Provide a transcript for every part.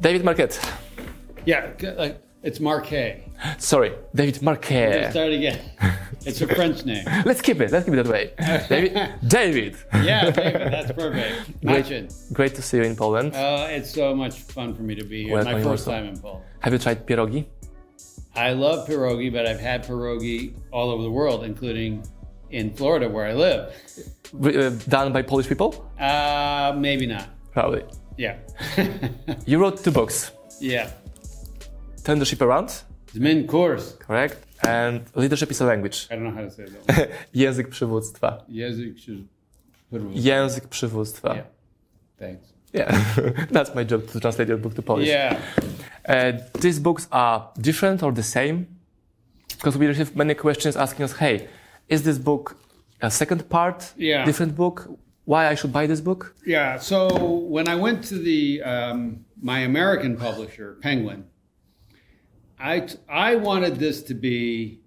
David Marquette. Yeah, like it's Marquet. Sorry, David Marquette. Start again. It's a French name. Let's keep it. Let's keep it that way. David. David. Yeah, David, that's perfect. Match it. Great to see you in Poland. Uh, it's so much fun for me to be here. My first time in Poland. Have you tried pierogi? I love pierogi, but I've had pierogi all over the world, including in Florida where I live. Uh, done by Polish people? Uh, maybe not. Probably. Yeah. You wrote two books. yeah. Turn the ship around, The main course. correct? And leadership is a language. I don't know how to say that. Język przywództwa. Język wyrwał. Język przywództwa. Yeah. Thanks. Yeah, that's my job to translate your book to Polish. Yeah. Uh, these books are different or the same? Because we receive many questions asking us, hey, is this book a second part? Yeah. Different book? Why I should buy this book? Yeah. So when I went to the um, my American publisher, Penguin, I I wanted this to be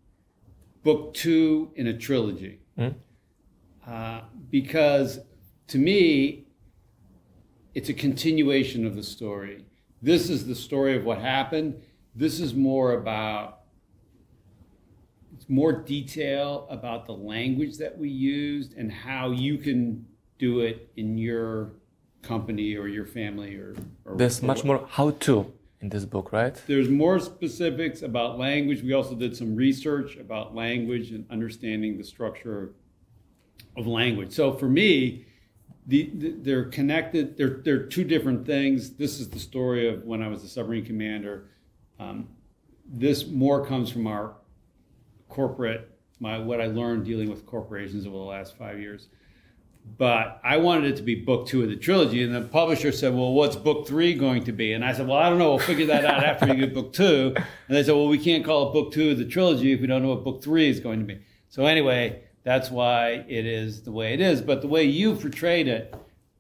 book two in a trilogy uh, because to me, it's a continuation of the story. This is the story of what happened. This is more about it's more detail about the language that we used and how you can do it in your company or your family or, or There's or much what- more how to in this book, right? there's more specifics about language. We also did some research about language and understanding the structure of language. So for me, the, the, they're connected. They're, they're two different things. This is the story of when I was a submarine commander. Um, this more comes from our corporate, my what I learned dealing with corporations over the last five years. But I wanted it to be book two of the trilogy, and the publisher said, "Well, what's book three going to be?" And I said, "Well, I don't know. We'll figure that out after we get book two. And they said, "Well, we can't call it book two of the trilogy if we don't know what book three is going to be." So anyway, that's why it is the way it is. But the way you portrayed it,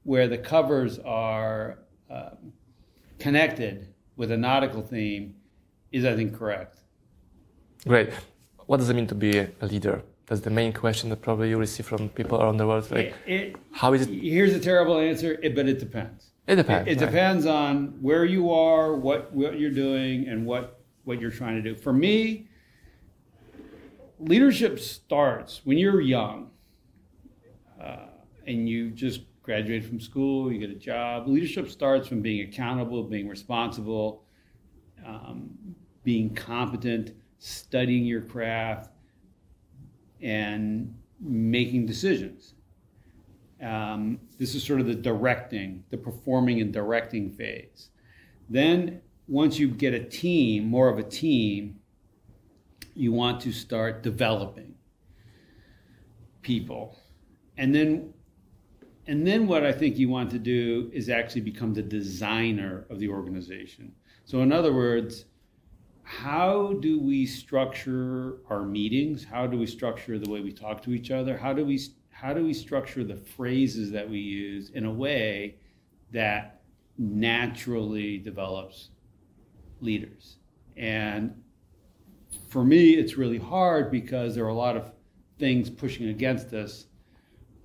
where the covers are um, connected with a nautical theme, is I think correct. Great. What does it mean to be a leader? That's the main question that probably you receive from people around the world. Like, It- it- how is it? Here's a terrible answer, it- but it depends. It depends. It, it right? depends on where you are, what what you're doing, and what what you're trying to do. For me, leadership starts when you're young, uh, and you just graduate from school, you get a job. Leadership starts from being accountable, being responsible, um, being competent, studying your craft, and making decisions. Um, this is sort of the directing, the performing and directing phase. Then, once you get a team, more of a team, you want to start developing people. And then, and then what I think you want to do is actually become the designer of the organization. So, in other words, how do we structure our meetings? How do we structure the way we talk to each other? How do we how do we structure the phrases that we use in a way that naturally develops leaders? And for me, it's really hard because there are a lot of things pushing against us.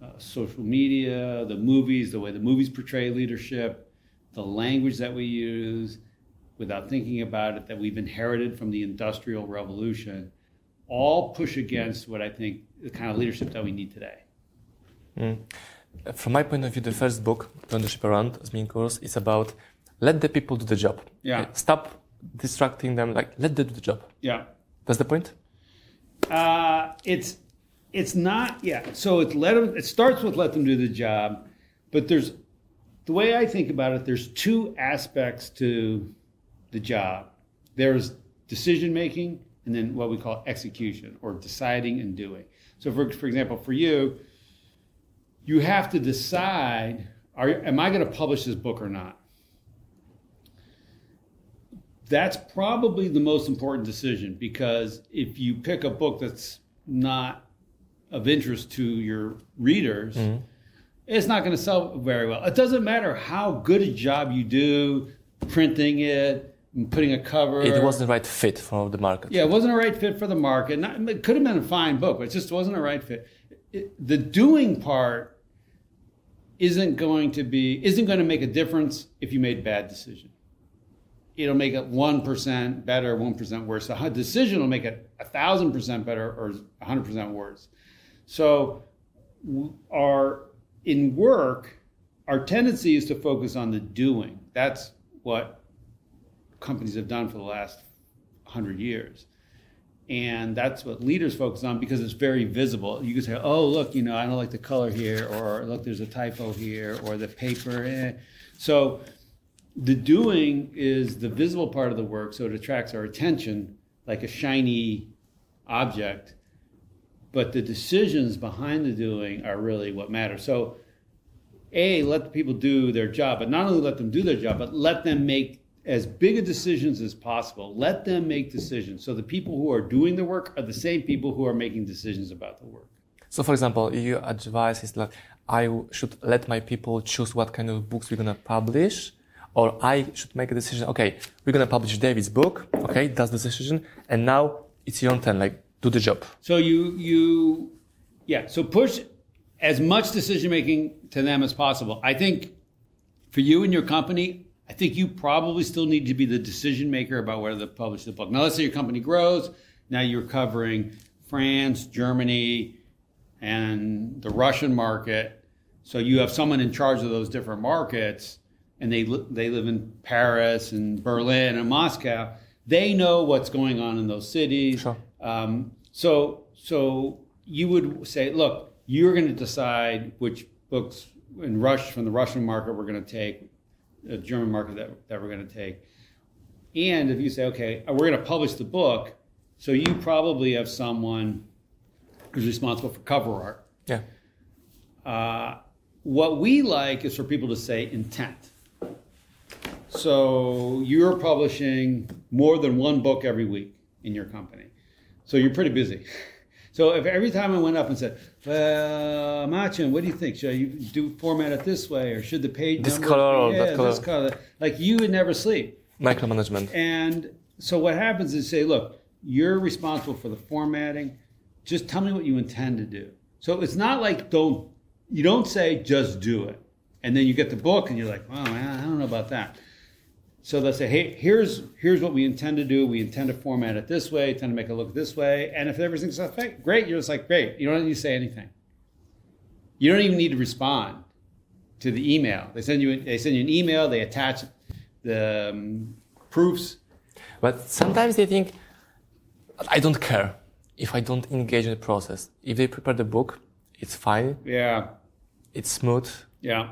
Uh, social media, the movies, the way the movies portray leadership, the language that we use, without thinking about it, that we've inherited from the Industrial Revolution, all push against what I think the kind of leadership that we need today. From my point of view, the first book, Turn the Ship Around, as main course, is about let the people do the job. Yeah. Stop distracting them. Like let them do the job. Yeah. That's the point. Uh, it's it's not yeah. So it's let them. It starts with let them do the job, but there's the way I think about it. There's two aspects to the job. There's decision making, and then what we call execution or deciding and doing. So for for example, for you, you have to decide: Are am I going to publish this book or not? that's probably the most important decision because if you pick a book that's not of interest to your readers, mm-hmm. it's not going to sell very well. It doesn't matter how good a job you do printing it putting a cover. It wasn't the right fit for the market. Yeah, it wasn't a right fit for the market. Not, it could have been a fine book, but it just wasn't a right fit. It, the doing part isn't going to be isn't going to make a difference if you made bad decision. it'll make it one percent better, one percent worse. A decision will make it a thousand percent better or hundred percent worse. So, our in work, our tendency is to focus on the doing. That's what companies have done for the last hundred years. And that's what leaders focus on because it's very visible. You can say, "Oh, look, you know, I don't like the color here," or "Look, there's a typo here," or "The paper." Eh. So the doing is the visible part of the work, so it attracts our attention like a shiny object. But the decisions behind the doing are really what matter. So, A, let the people do their job, but not only let them do their job, but let them make as big a decisions as possible. Let them make decisions. So the people who are doing the work are the same people who are making decisions about the work. So, for example, your advice is that I should let my people choose what kind of books we're going to publish or I should make a decision. Okay, we're gonna publish David's book. Okay, that's the decision, and now it's your turn. Like, do the job. So you you, yeah. So push as much decision making to them as possible. I think for you and your company, I think you probably still need to be the decision maker about whether to publish the book. Now, let's say your company grows. Now you're covering France, Germany, and the Russian market. So you have someone in charge of those different markets and they they live in Paris and Berlin and Moscow, they know what's going on in those cities. Sure. Um, so so you would say, look, you're going to decide which books in Rush from the Russian market we're going to take, the German market that, that we're going to take. And if you say, okay, we're going to publish the book, so you probably have someone who's responsible for cover art. Yeah. Uh, what we like is for people to say intent. So you're publishing more than one book every week in your company. So you're pretty busy. So if every time I went up and said, "Well, Machin, what do you think? Should I do format it this way, or should the page this number, color or yeah, that color? This color? Like you would never sleep. Micromanagement. And so what happens is say, look, you're responsible for the formatting. Just tell me what you intend to do. So it's not like don't you don't say just do it, and then you get the book and you're like, oh man, I don't know about that. So they'll say, hey, here's here's what we intend to do. We intend to format it this way, intend to make it look this way. And if everything's great, you're just like, great. You don't need to say anything. You don't even need to respond to the email. They send you they send you an email. They attach the um, proofs. But sometimes they think, I don't care if I don't engage in the process. If they prepare the book, it's fine. Yeah. It's smooth. Yeah.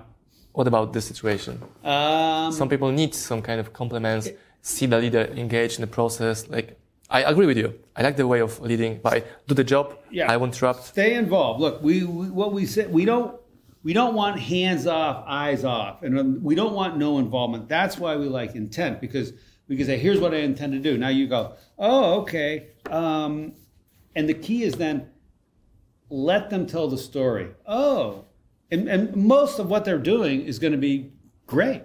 What about this situation? Um, some people need some kind of compliments, see the leader engage in the process. Like, I agree with you. I like the way of leading, but I do the job. Yeah. I won't interrupt. Stay involved. Look, we, we what we said, we don't we don't want hands off, eyes off, and um, we don't want no involvement. That's why we like intent because we can say, "Here's what I intend to do." Now you go, "Oh, okay," um, and the key is then let them tell the story. Oh, and, and most of what they're doing is going to be great.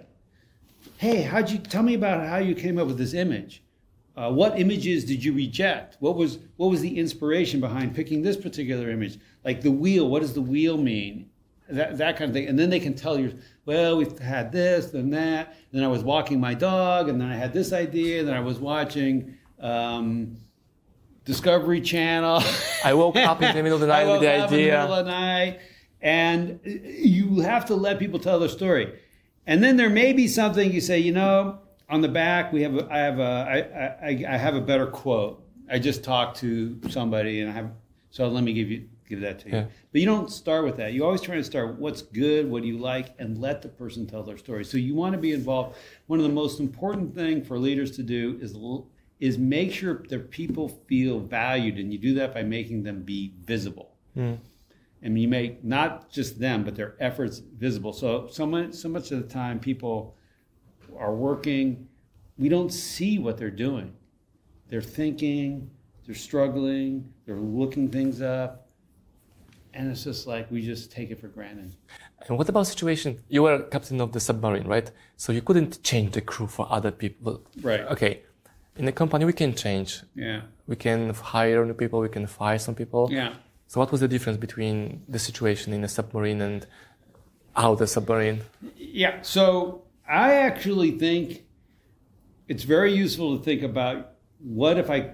Hey, how'd you tell me about how you came up with this image? Uh, what images did you reject? What was what was the inspiration behind picking this particular image? Like the wheel, what does the wheel mean? That, that kind of thing. And then they can tell you, well, we've had this, then that. Then I was walking my dog, and then I had this idea. Then I was watching um, Discovery Channel. I woke up in the middle of the night with the idea. In the middle of the night and you have to let people tell their story. And then there may be something you say, you know, on the back we have a, I have a I, I, I have a better quote. I just talked to somebody and I have so let me give you give that to you. Yeah. But you don't start with that. You always try to start what's good, what do you like, and let the person tell their story. So you want to be involved. One of the most important thing for leaders to do is is make sure that people feel valued, and you do that by making them be visible. Mm and you make not just them but their efforts visible. So so much so much of the time people are working we don't see what they're doing. They're thinking they're struggling they're looking things up. And it's just like we just take it for granted. And what about situation you were captain of the submarine right? So you couldn't change the crew for other people. Right. Okay. In the company we can change. Yeah. We can hire new people we can fire some people. Yeah so what was the difference between the situation in a submarine and out the submarine? Yeah, so I actually think it's very useful to think about what if I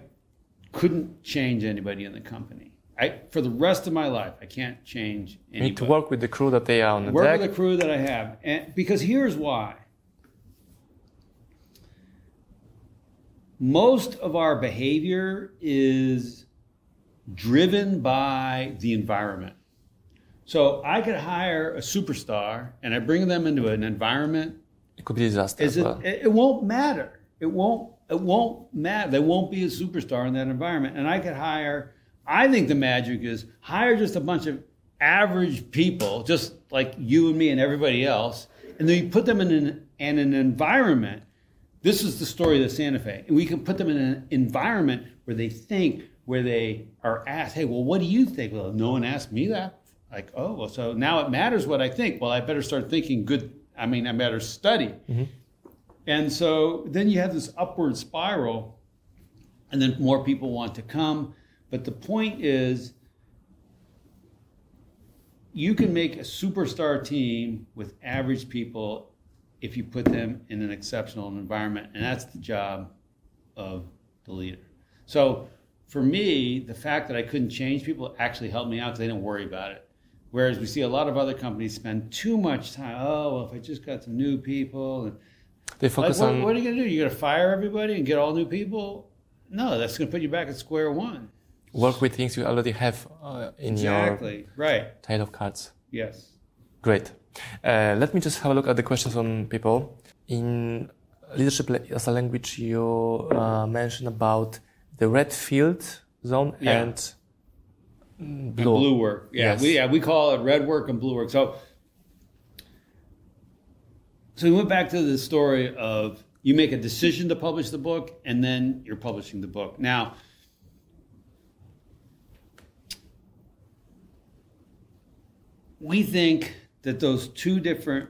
couldn't change anybody in the company. I, for the rest of my life, I can't change anybody. You need to work with the crew that they are on the work deck. with the crew that I have, and because here's why. Most of our behavior is driven by the environment. So I could hire a superstar and I bring them into an environment. it could be a disaster. Is it, it? It won't matter. It won't. It won't matter. They won't be a superstar in that environment. And I could hire. I think the magic is hire just a bunch of average people, just like you and me and everybody else, and then you put them in an, in an environment. This is the story of the Santa Fe, and we can put them in an environment where they think, where they are asked, "Hey, well, what do you think?" Well, no one asked me that. Like, oh, well, so now it matters what I think. Well, I better start thinking good. I mean, I better study. Mm-hmm. And so then you have this upward spiral, and then more people want to come. But the point is, you can make a superstar team with average people if you put them in an exceptional environment. And that's the job of the leader. So for me, the fact that I couldn't change people actually helped me out because they didn't worry about it. Whereas we see a lot of other companies spend too much time. Oh, well, if I just got some new people, and they like, focus what, on what are you going to do? You're going to fire everybody and get all new people? No, that's going to put you back at square one. work with things you already have uh, in Exactly. Right. your tile of cards. Yes. Great. Uh, let me just have a look at the questions from people. In leadership as a language, you uh, mentioned about the red field zone Yeah. and blue. blue work. Yeah, Yes. we yeah we call it red work and blue work. So, so we went back to the story of you make a decision to publish the book, and then you're publishing the book. Now, we think that those two different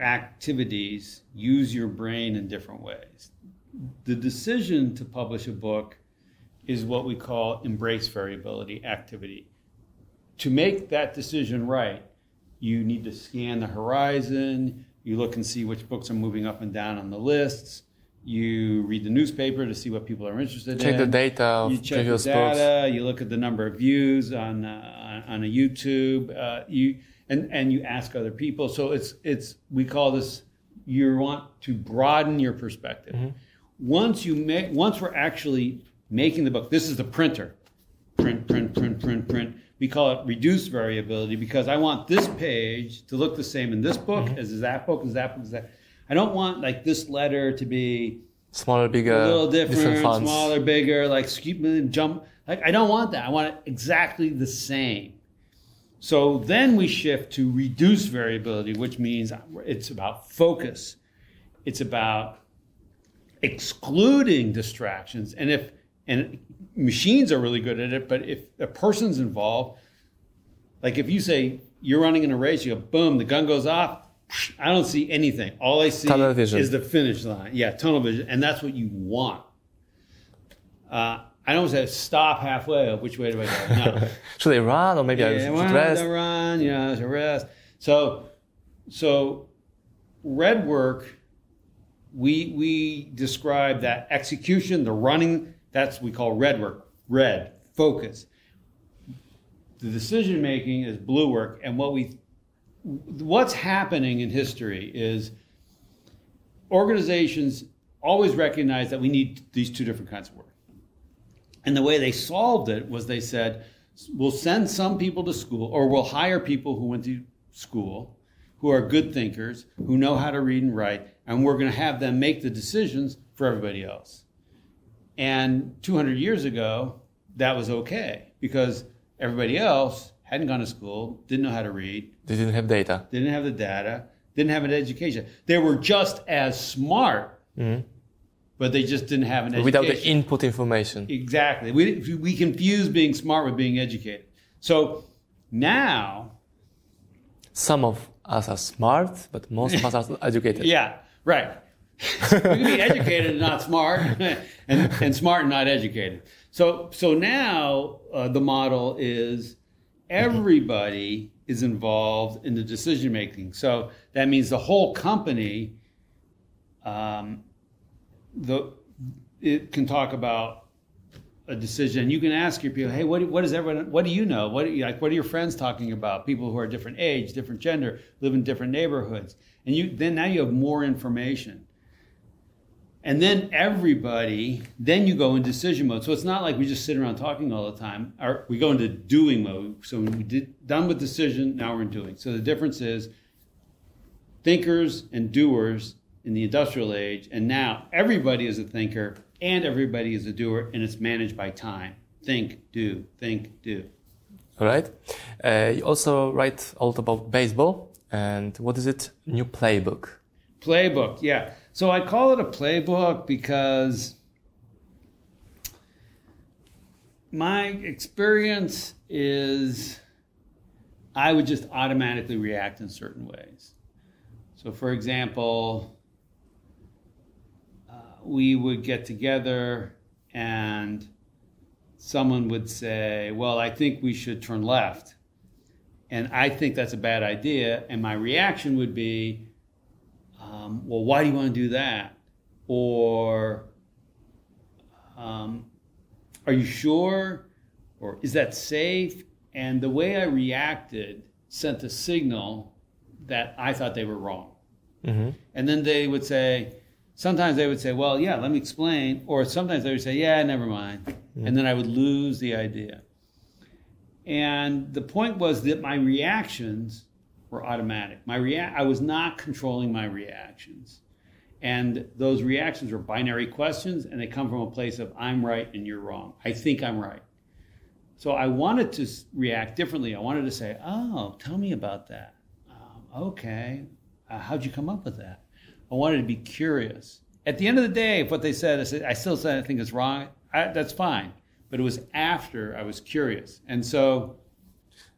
activities use your brain in different ways. The decision to publish a book is what we call embrace variability activity. To make that decision right, you need to scan the horizon, you look and see which books are moving up and down on the lists, you read the newspaper to see what people are interested Check in. the data of you check the previous books. data, you look at the number of views on uh, on on a YouTube, uh, you and and you ask other people. So it's it's we call this you want to broaden your perspective. Mm-hmm. Once you make once we're actually making the book, this is the printer, print print print print print. We call it reduced variability because I want this page to look the same in this book mm-hmm. as is that book as that book as that. I don't want like this letter to be Smaller, bigger, a little different, smaller, bigger, like skip and jump. Like I don't want that. I want it exactly the same. So then we shift to reduce variability, which means it's about focus. It's about excluding distractions. And if and machines are really good at it, but if a person's involved, like if you say you're running in a race, you go boom, the gun goes off. I don't see anything. All I see is the finish line. Yeah, tunnel vision, and that's what you want. Uh, I don't say stop halfway. Which way do I go? No. Should they run or maybe I Yeah, should well, rest? to run, you know, to rest. So, so red work, we we describe that execution, the running. That's we call red work. Red focus. The decision making is blue work, and what we what's happening in history is organizations always recognize that we need these two different kinds of work. And the way they solved it was they said, we'll send some people to school, or we'll hire people who went to school, who are good thinkers, who know how to read and write, and we're going to have them make the decisions for everybody else. And 200 years ago, that was okay because everybody else hadn't gone to school, didn't know how to read, They didn't have data. didn't have the data, didn't have an education. They were just as smart, mm-hmm. But they just didn't have an education. Without the input information. Exactly. We, we confuse being smart with being educated. So now, Some of us are smart, but most of us are educated. yeah, right. we can be educated and not smart, and, and smart and not educated. So, so now uh, the model is everybody is involved in the decision making. So that means the whole company um, the it can talk about a decision. You can ask your people, hey, what, what does everyone, what do you know? What like, what are your friends talking about? People who are different age, different gender, live in different neighborhoods, and you then now you have more information. And then everybody, then you go in decision mode. So it's not like we just sit around talking all the time. Our, we go into doing mode. So we did done with decision, now we're in doing. So the difference is thinkers and doers in the industrial age, and now everybody is a thinker and everybody is a doer, and it's managed by time. Think, do, think, do. All right. Uh, you also write a lot about baseball, and what is it? New playbook. Playbook, yeah. So I call it a playbook because my experience is I would just automatically react in certain ways. So, for example, we would get together and someone would say, Well, I think we should turn left. And I think that's a bad idea. And my reaction would be, um, Well, why do you want to do that? Or, um, Are you sure? Or is that safe? And the way I reacted sent a signal that I thought they were wrong. Mm-hmm. And then they would say, sometimes they would say, well, yeah, let me explain. Or sometimes they would say, yeah, never mind. And then I would lose the idea. And the point was that my reactions were automatic. My rea- I was not controlling my reactions. And those reactions were binary questions, and they come from a place of I'm right and you're wrong. I think I'm right. So I wanted to react differently. I wanted to say, Oh, tell me about that. Um, okay. Uh, how'd you come up with that? I wanted to be curious. At the end of the day, if what they said, I, said, I still said I think it's wrong, I, that's fine. But it was after I was curious. And so.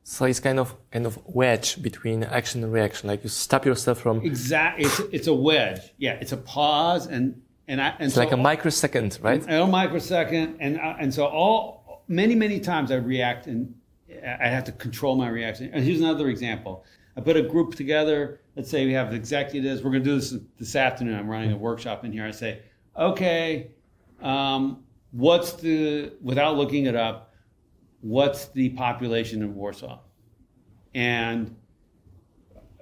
So it's kind of kind of wedge between action and reaction. Like you stop yourself from. Exactly. It's, it's a wedge. Yeah. It's a pause and. And, I, and it's so, like a microsecond, right? A microsecond, and uh, and so all many many times I react and I have to control my reaction. And here's another example: I put a group together let's say we have executives. We're going to do this this afternoon. I'm running a workshop in here. I say, okay, um, what's the without looking it up, what's the population of Warsaw? And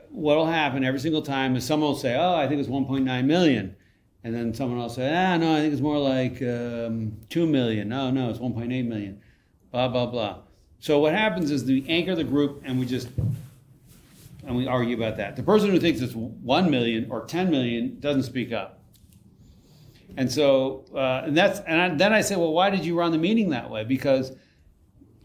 what'll happen every single time is someone will say, oh, I think it's 1.9 million. And then someone will say, ah, no, I think it's more like um, 2 million. No, no, it's 1.8 million. Blah, blah, blah. So what happens is we anchor the group and we just and we argue about that. The person who thinks it's 1 million or 10 million doesn't speak up. And so, uh, and that's, and I, then I say, well, why did you run the meeting that way? Because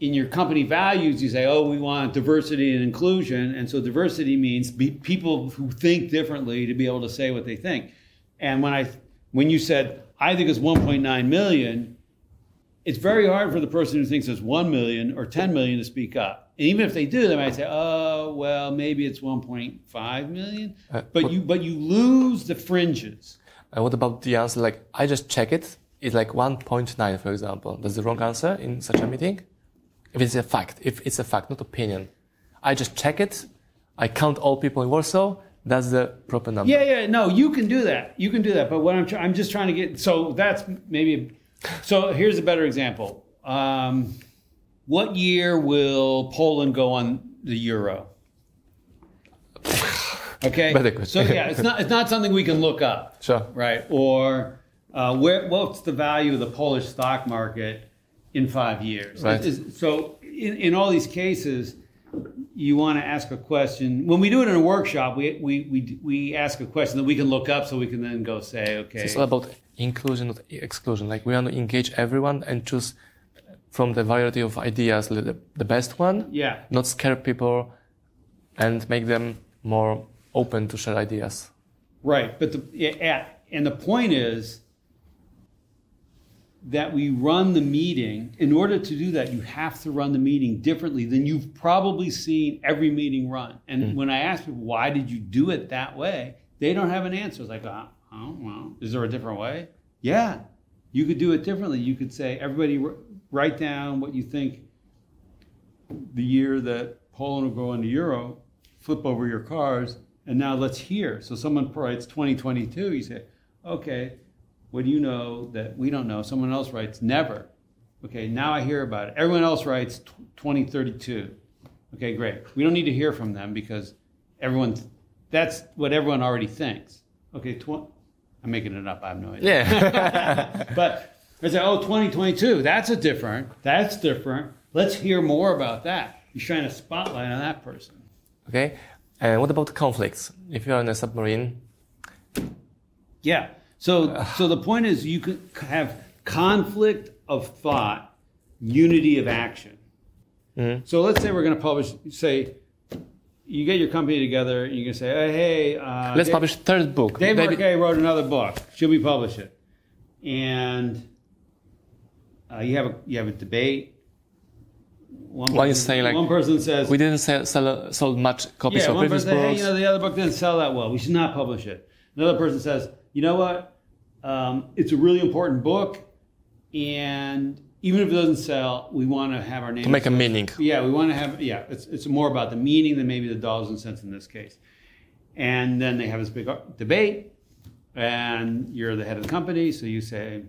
in your company values, you say, oh, we want diversity and inclusion. And so diversity means people who think differently to be able to say what they think. And when I, when you said, I think it's 1.9 million, it's very hard for the person who thinks it's 1 million or 10 million to speak up. And even if they do, they might say, "Oh, well, maybe it's 1.5 million. Uh, but you but you lose the fringes. Uh, what about the answer? Like, I just check it. It's like 1.9, for example. That's the wrong answer in such a meeting. If it's a fact, if it's a fact, not opinion, I just check it. I count all people in Warsaw. That's the proper number. Yeah, yeah. No, you can do that. You can do that. But what I'm I'm just trying to get. So that's maybe. So here's a better example. Um, what year will Poland go on the euro? Okay. so yeah, it's not it's not something we can look up. Sure. Right. Or uh, where what's the value of the Polish stock market in five years? Right. so in, in all these cases, you want to ask a question. When we do it in a workshop, we, we, we, we ask a question that we can look up so we can then go say, okay. So it's about inclusion, not exclusion. Like we want to engage everyone and choose from the variety of ideas the, the best one. Yeah. Not scare people and make them more open to share ideas. Right. But the, yeah, and the point is that we run the meeting. In order to do that, you have to run the meeting differently than you've probably seen every meeting run. And mm. when I ask people, why did you do it that way? They don't have an answer. It's like, oh, oh well, is there a different way? Yeah, you could do it differently. You could say, everybody write down what you think the year that Poland will go into Euro, flip over your cars, and now let's hear. So someone writes 2022, you say, okay, what do you know that we don't know? Someone else writes, never. Okay, now I hear about it. Everyone else writes 2032. Okay, great. We don't need to hear from them because everyone, that's what everyone already thinks. Okay, tw- I'm making it up. I have no idea. Yeah. But I say, oh, 2022, that's a different, that's different. Let's hear more about that. You're trying to spotlight on that person. okay. And what about conflicts? If you're in a submarine, Yeah. So, so the point is, you could have conflict of thought, unity of action. Mm-hmm. So let's say we're going to publish. Say, you get your company together. You can say, hey, hey uh, let's Dave- publish third book. Dave David- Marquet wrote another book. Should we publish it? And uh, you have a you have a debate. One, One is saying, like, one person says we didn't sell, sell sold much copies yeah, of one previous person says, hey, books. you know, the other book didn't sell that well. We should not publish it. Another person says, you know what? Um, it's a really important book, and even if it doesn't sell, we want to have our name to make a meaning. yeah, we want to have yeah. It's it's more about the meaning than maybe the dollars and cents in this case. And then they have this big debate, and you're the head of the company, so you say,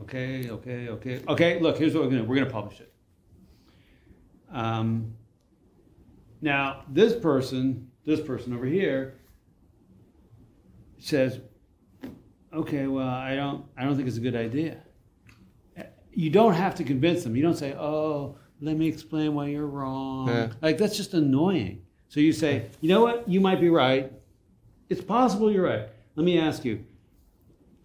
okay, okay, okay, okay. Look, here's what we're gonna do we're gonna publish it. Um, now this person, this person over here, says, okay, well, I don't I don't think it's a good idea you don't have to convince them. You don't say, "Oh, let me explain why you're wrong." Yeah. Like that's just annoying. So you say, "You know what? You might be right. It's possible you're right. Let me ask you: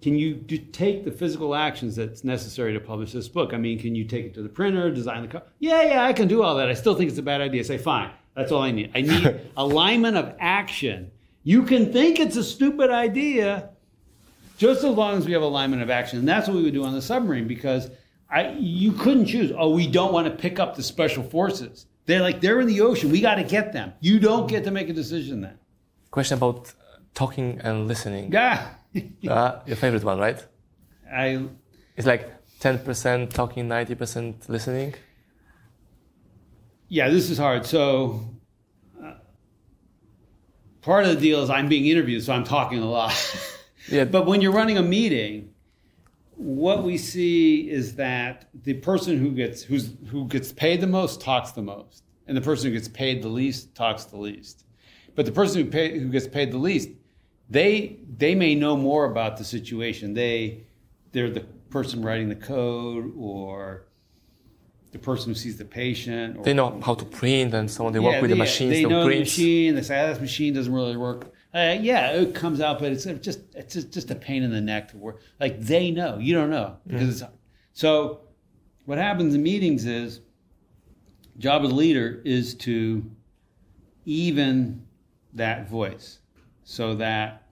Can you do, take the physical actions that's necessary to publish this book? I mean, can you take it to the printer, design the cover? Yeah, yeah, I can do all that. I still think it's a bad idea. Say, fine. That's all I need. I need alignment of action. You can think it's a stupid idea, just as long as we have alignment of action. And that's what we would do on the submarine because I you couldn't choose. Oh, we don't want to pick up the special forces. They're like they're in the ocean. We got to get them. You don't get to make a decision then. Question about uh, talking and listening. Yeah. Uh, your favorite one, right? I It's like 10% talking, 90% listening. yeah, this is hard. So uh, part of the deal is I'm being interviewed, so I'm talking a lot. Yeah. But when you're running a meeting, what we see is that the person who gets who's who gets paid the most talks the most, and the person who gets paid the least talks the least. But the person who pay, who gets paid the least, they they may know more about the situation. They they're the person writing the code or the person who sees the patient. Or, They know how to print and so on. They work with the machines, They they know the print. machine. They say "Ah, this machine doesn't really work. Uh, yeah, it comes out, but it's just it's just, just a pain in the neck to work. Like they know, you don't know because it's so. What happens in meetings is, job of the leader is to even that voice, so that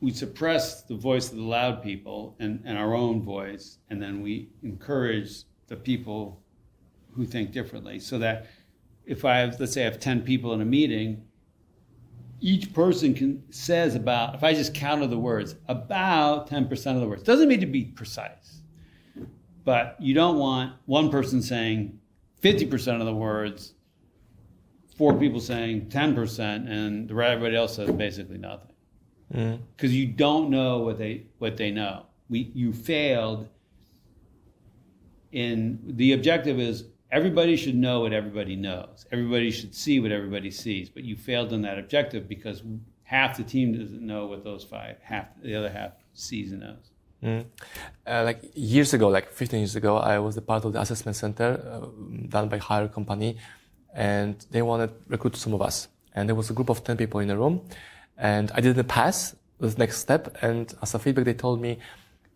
we suppress the voice of the loud people and, and our own voice, and then we encourage the people who think differently. So that if I have, let's say, I have ten people in a meeting, each person can says about if I just counted the words, about ten percent of the words. Doesn't mean to be precise, but you don't want one person saying fifty percent of the words, four people saying ten percent, and the everybody else says basically nothing Mm. because you don't know what they what they know. We you failed. In the objective is everybody should know what everybody knows. Everybody should see what everybody sees. But you failed in that objective because half the team doesn't know what those five half the other half sees and knows. Mm. Uh, like years ago, like 15 years ago, I was a part of the assessment center uh, done by hire company, and they wanted to recruit some of us. And there was a group of 10 people in a room, and I didn't pass the next step. And as a feedback, they told me,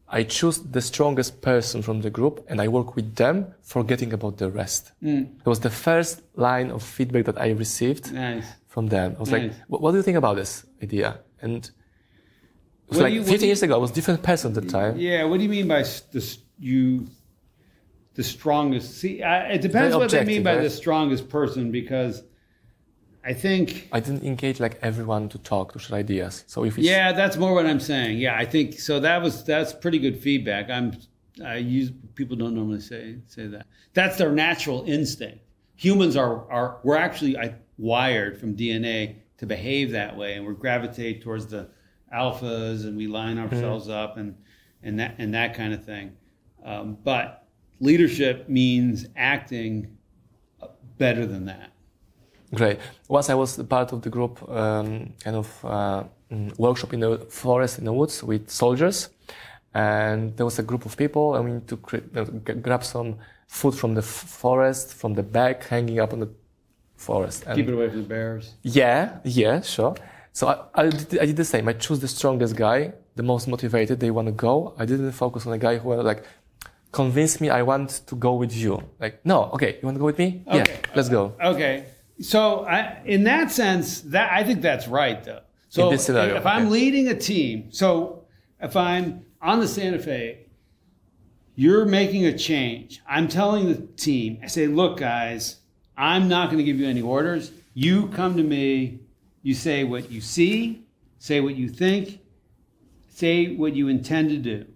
I choose the strongest person from the group, and I work with them, forgetting about the rest. Mm. It was the first line of feedback that I received Nice. from them. I was like, Nice. what, what do you think about this idea? And it was What like you- 15 do you- years ago, I was a different person at the time. Yeah. What do you mean by the you? The strongest. See, I, it depends what they mean by right? the strongest person because I think I didn't engage like everyone to talk, to share ideas. So if it's, Yeah, that's more what I'm saying. Yeah, I think so. That was that's pretty good feedback. I'm I use people don't normally say say that. That's their natural instinct. Humans are are we're actually I, wired from DNA to behave that way, and we gravitate towards the alphas and we line ourselves up and and that and that kind of thing. Um, but leadership means acting better than that. Great. Once I was part of the group, um, kind of uh, mm, workshop in the forest in the woods with soldiers, and there was a group of people. I mean, to cre- uh, g- grab some food from the f- forest, from the bag hanging up on the forest. And Keep it away from the bears. yeah, yeah, sure. So I, I, did, I did the same. I chose the strongest guy, the most motivated. They want to go. I didn't focus on the guy who were like, convince me I want to go with you. Like, no, okay, you want to go with me? Yeah, let's go. Okay. So I, in that sense, that I think that's right though. So scenario, if I'm okay. leading a team, so if I'm on the Santa Fe, you're making a change. I'm telling the team, I say, look, guys, I'm not going to give you any orders. You come to me, you say what you see, say what you think, say what you intend to do.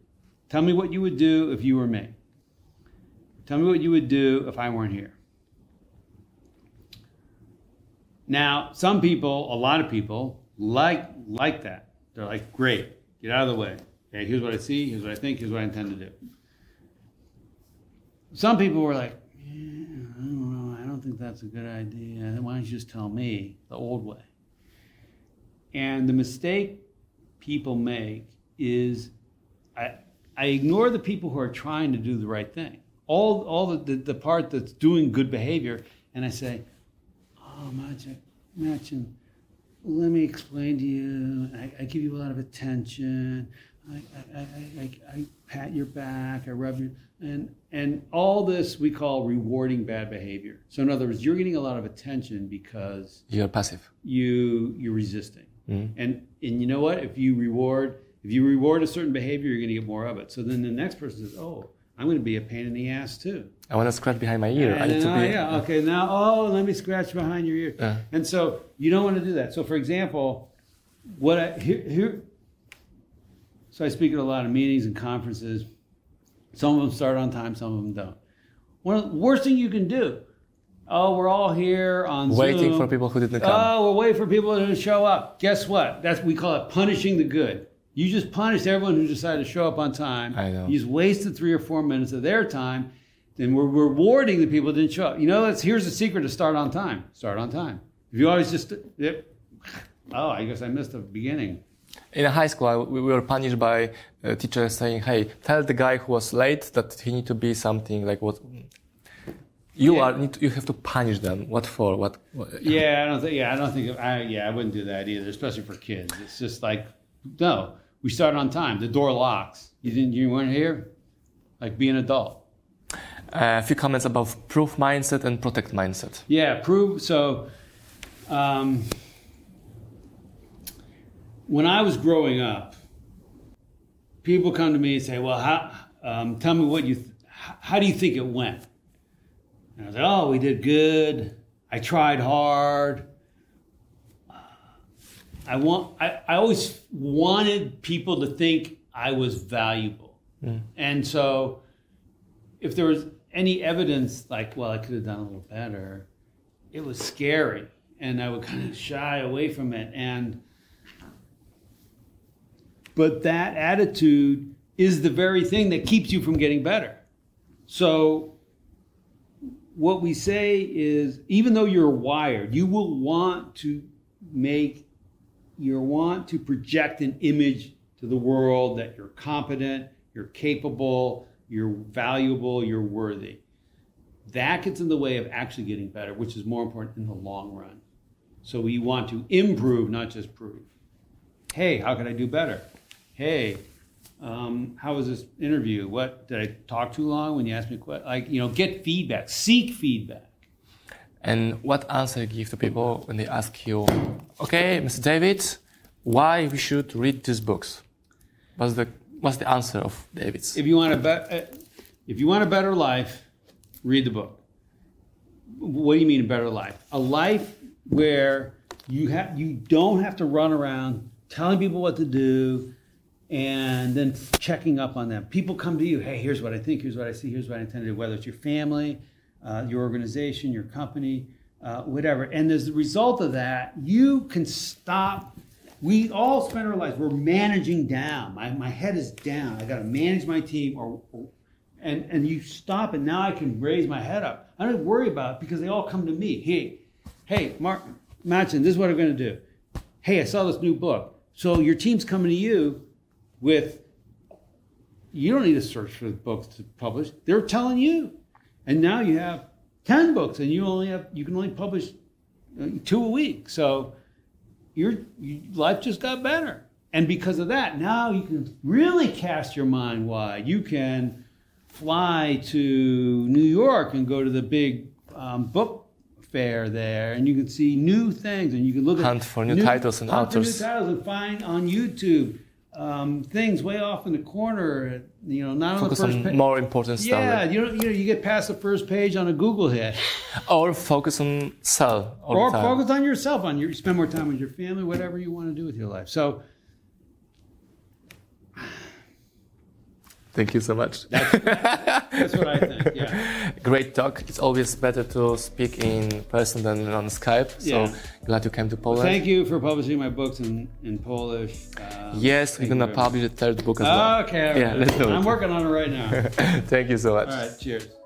Tell me what you would do if you were me. Tell me what you would do if I weren't here. Now, some people, a lot of people, like like that. They're like, great, get out of the way. Okay, here's what I see, here's what I think, here's what I intend to do. Some people were like, yeah, I don't know, I don't think that's a good idea. Why don't you just tell me the old way? And the mistake people make is I, I ignore the people who are trying to do the right thing. All, all the, the, the part that's doing good behavior, and I say, oh, Machin, let me explain to you. I, I give you a lot of attention. I, I, I, I, I pat your back. I rub your and and all this we call rewarding bad behavior. So in other words, you're getting a lot of attention because You're passive. you you're resisting. Mhm. And and you know what? If you reward if you reward a certain behavior, you're going to get more of it. So then the next person says, "Oh, I'm going to be a pain in the ass too." I want to scratch behind my ear. I need to be. yeah, okay, now, oh, let me scratch behind your ear. Yeah. And so you don't want to do that. So, for example, what I here, here so I speak at a lot of meetings and conferences. Some of them start on time, some of them don't. One of the worst thing you can do. Oh, we're all here on Waiting Zoom. for people who didn't come. Oh, we're waiting for people to show up. Guess what? That's we call it punishing the good. You just punished everyone who decided to show up on time. I know. You just wasted three or four minutes of their time. Then we're rewarding the people that didn't show up. You know, that's here's the secret to start on time. Start on time. If you always just, yep. oh, I guess I missed the beginning. In high school, I, we were punished by uh, teachers saying, "Hey, tell the guy who was late that he need to be something like what." You Yeah. are need to, you have to punish them. What for? What? what Yeah, I don't think. Yeah, I don't think. I yeah, I wouldn't do that either, especially for kids. It's just like, no, we start on time. The door locks. You didn't. You weren't here. Like be an adult. Uh, a few comments about proof mindset and protect mindset. Yeah, prove so. Um, when I was growing up, people come to me and say, "Well, how? Um, tell me what you. Th- how do you think it went?" And I was like, "Oh, we did good. I tried hard. I want. I, I always wanted people to think I was valuable, and so if there was any evidence like, well, I could have done a little better, it was scary. And I would kind of shy away from it. And but that attitude is the very thing that keeps you from getting better. So what we say is even though you're wired, you will want to make you want to project an image to the world that you're competent, you're capable, you're valuable, you're worthy. That gets in the way of actually getting better, which is more important in the long run. So we want to improve, not just prove. Hey, how can I do better? Hey, um, how was this interview? What did I talk too long when you asked me a question? Like, you know, get feedback, seek feedback. And what answer you give to people when they ask you, "Okay, Mr. David, why we should read these books?" What's the what's the answer of David's? If you want a be- uh, if you want a better life, read the book. What do you mean a better life? A life where you have you don't have to run around telling people what to do and then checking up on them. People come to you, hey, here's what I think, here's what I see, here's what I intend to do, whether it's your family, uh, your organization, your company, uh, whatever. And as a result of that, you can stop we all spend our lives we're managing down. My, my head is down. I got to manage my team, or, or and and you stop and now I can raise my head up. I don't worry about it because they all come to me. Hey, hey, Mark, Matson, this is what I'm going to do. Hey, I saw this new book. So your team's coming to you with. You don't need to search for books to publish. They're telling you, and now you have ten books, and you only have you can only publish uh, two a week. So your, your life just got better. And because of that, now you can really cast your mind wide. You can fly to New York and go to the big um, book fair there, and you can see new things, and you can look hunt at for new, titles and hunt authors. For new titles and find on YouTube um, things way off in the corner. You know, not focus on the first on more important stuff. Yeah, you know, you know, you get past the first page on a Google hit, or focus on self. or focus on yourself. On your spend more time with your family, whatever you want to do with your life. So. Thank you so much. That's, that's, what I think. Yeah. Great talk. It's always better to speak in person than on Skype. So Yeah. glad you came to Poland. Thank you for publishing my books in, in Polish. Um, Yes, we're gonna publish the third book as well. Okay. Yeah, let's do it. I'm working on it right now. Thank you so much. All right. Cheers.